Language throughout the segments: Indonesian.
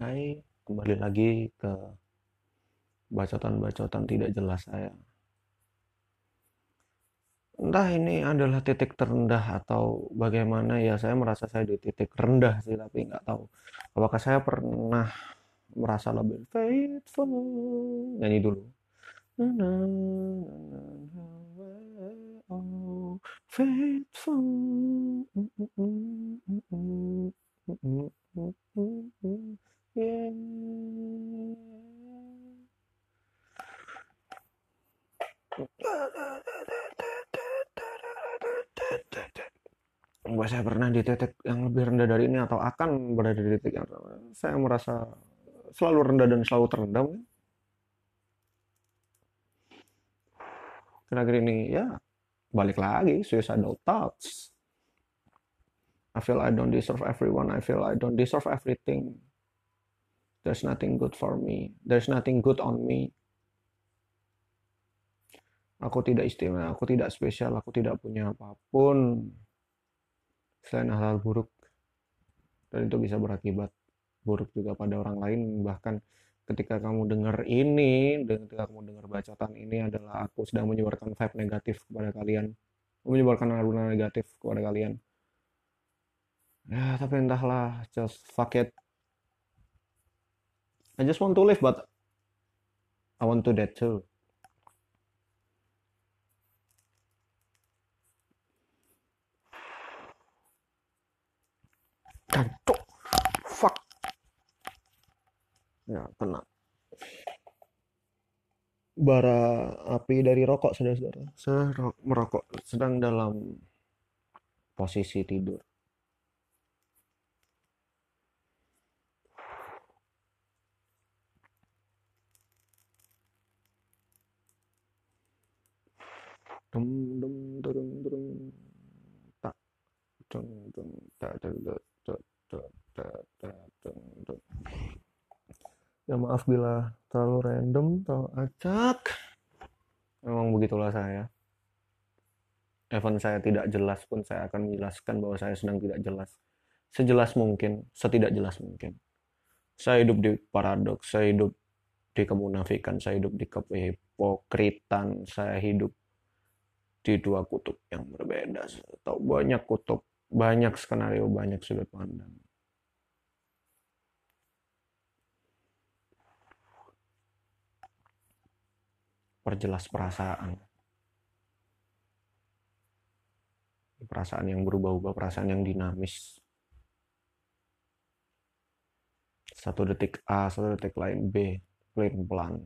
Hai, kembali lagi ke bacotan-bacotan tidak jelas saya. Entah ini adalah titik terendah atau bagaimana ya saya merasa saya di titik rendah sih tapi nggak tahu. Apakah saya pernah merasa lebih faithful? Nyanyi dulu. Oh, faithful. Mm, mm, mm, Bahwa saya pernah di titik yang lebih rendah dari ini atau akan berada di titik yang saya merasa selalu rendah dan selalu terendah mungkin. Kira-kira ini ya balik lagi suicidal thoughts. I feel I don't deserve everyone. I feel I don't deserve everything. There's nothing good for me. There's nothing good on me. Aku tidak istimewa, aku tidak spesial, aku tidak punya apa pun selain hal-hal buruk. Dan itu bisa berakibat buruk juga pada orang lain. Bahkan ketika kamu dengar ini, ketika kamu dengar bacotan ini adalah aku sedang menyebarkan vibe negatif kepada kalian. Menyebarkan aura negatif kepada kalian. Ya, tapi entahlah, just fuck it. I just want to live, but I want to dead too. Cacok. Fuck. Ya, tenang. Bara api dari rokok, saudara-saudara. Saya ro- merokok sedang dalam posisi tidur. Dum dum dum dum tak dum dum tak tak dum dum. Ya maaf bila terlalu random, terlalu acak. Memang begitulah saya. Even saya tidak jelas pun saya akan menjelaskan bahwa saya sedang tidak jelas. Sejelas mungkin, setidak jelas mungkin. Saya hidup di paradoks, saya hidup di kemunafikan, saya hidup di kehipokritan, saya hidup di dua kutub yang berbeda atau banyak kutub, banyak skenario, banyak sudut pandang. Perjelas perasaan. Perasaan yang berubah-ubah, perasaan yang dinamis. Satu detik A, satu detik lain B, pelan-pelan.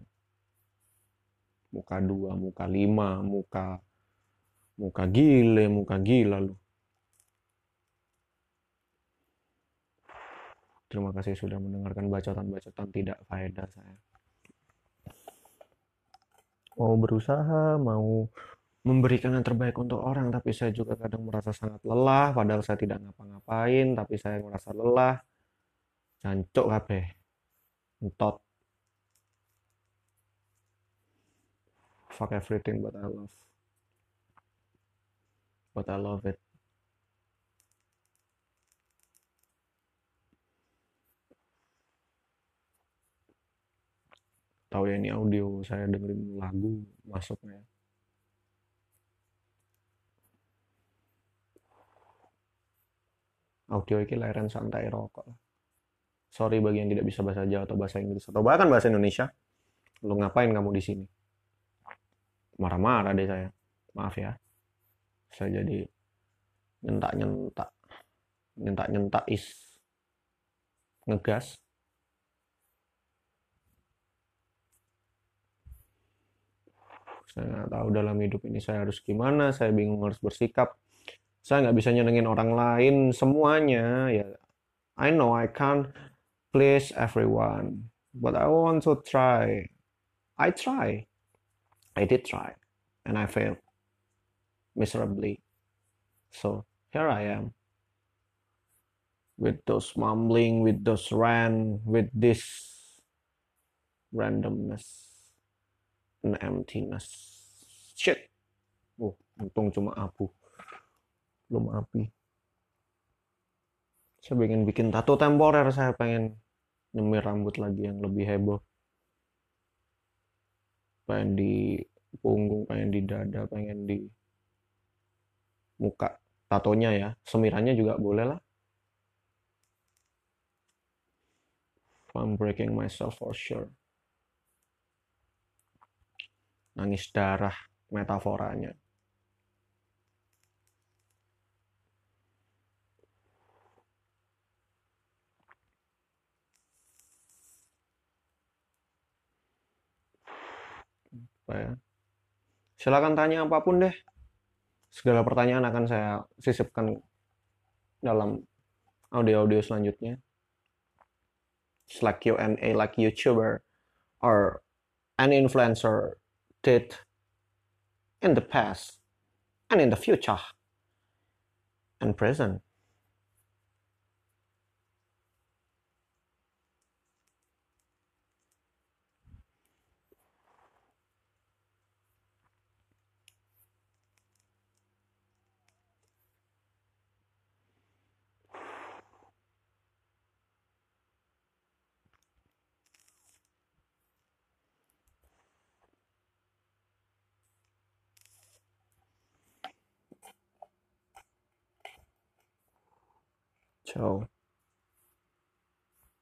Muka dua, muka lima, muka muka gile, muka gila lu. Terima kasih sudah mendengarkan bacotan-bacotan tidak faedah saya. Mau berusaha, mau memberikan yang terbaik untuk orang, tapi saya juga kadang merasa sangat lelah, padahal saya tidak ngapa-ngapain, tapi saya merasa lelah. Jancuk kabeh. Entot. Fuck everything but I love. But I love it. Tahu ya ini audio saya dengerin lagu masuknya. Audio ini leren santai rokok. Sorry bagi yang tidak bisa bahasa Jawa atau bahasa Inggris atau bahkan bahasa Indonesia. Lu ngapain kamu di sini? Marah-marah deh saya. Maaf ya. Saya jadi nyentak-nyentak. Nyentak-nyentak is ngegas. Saya nggak tahu dalam hidup ini saya harus gimana. Saya bingung harus bersikap. Saya nggak bisa nyenengin orang lain semuanya. Ya, I know I can't please everyone, but I want to try. I try. I did try, and I failed miserably. So here I am, with those mumbling, with those rant, with this randomness and emptiness. Shit. Oh, untung cuma abu, belum api. Saya pengen bikin tato temporer, saya pengen nyemir rambut lagi yang lebih heboh pengen di punggung pengen di dada pengen di muka tatonya ya. Semirannya juga boleh lah. I'm breaking myself for sure. Nangis darah metaforanya. Apa ya? Silakan tanya apa pun deh segala pertanyaan akan saya sisipkan dalam audio-audio selanjutnya. It's like Q&A like YouTuber or an influencer did in the past and in the future and present So.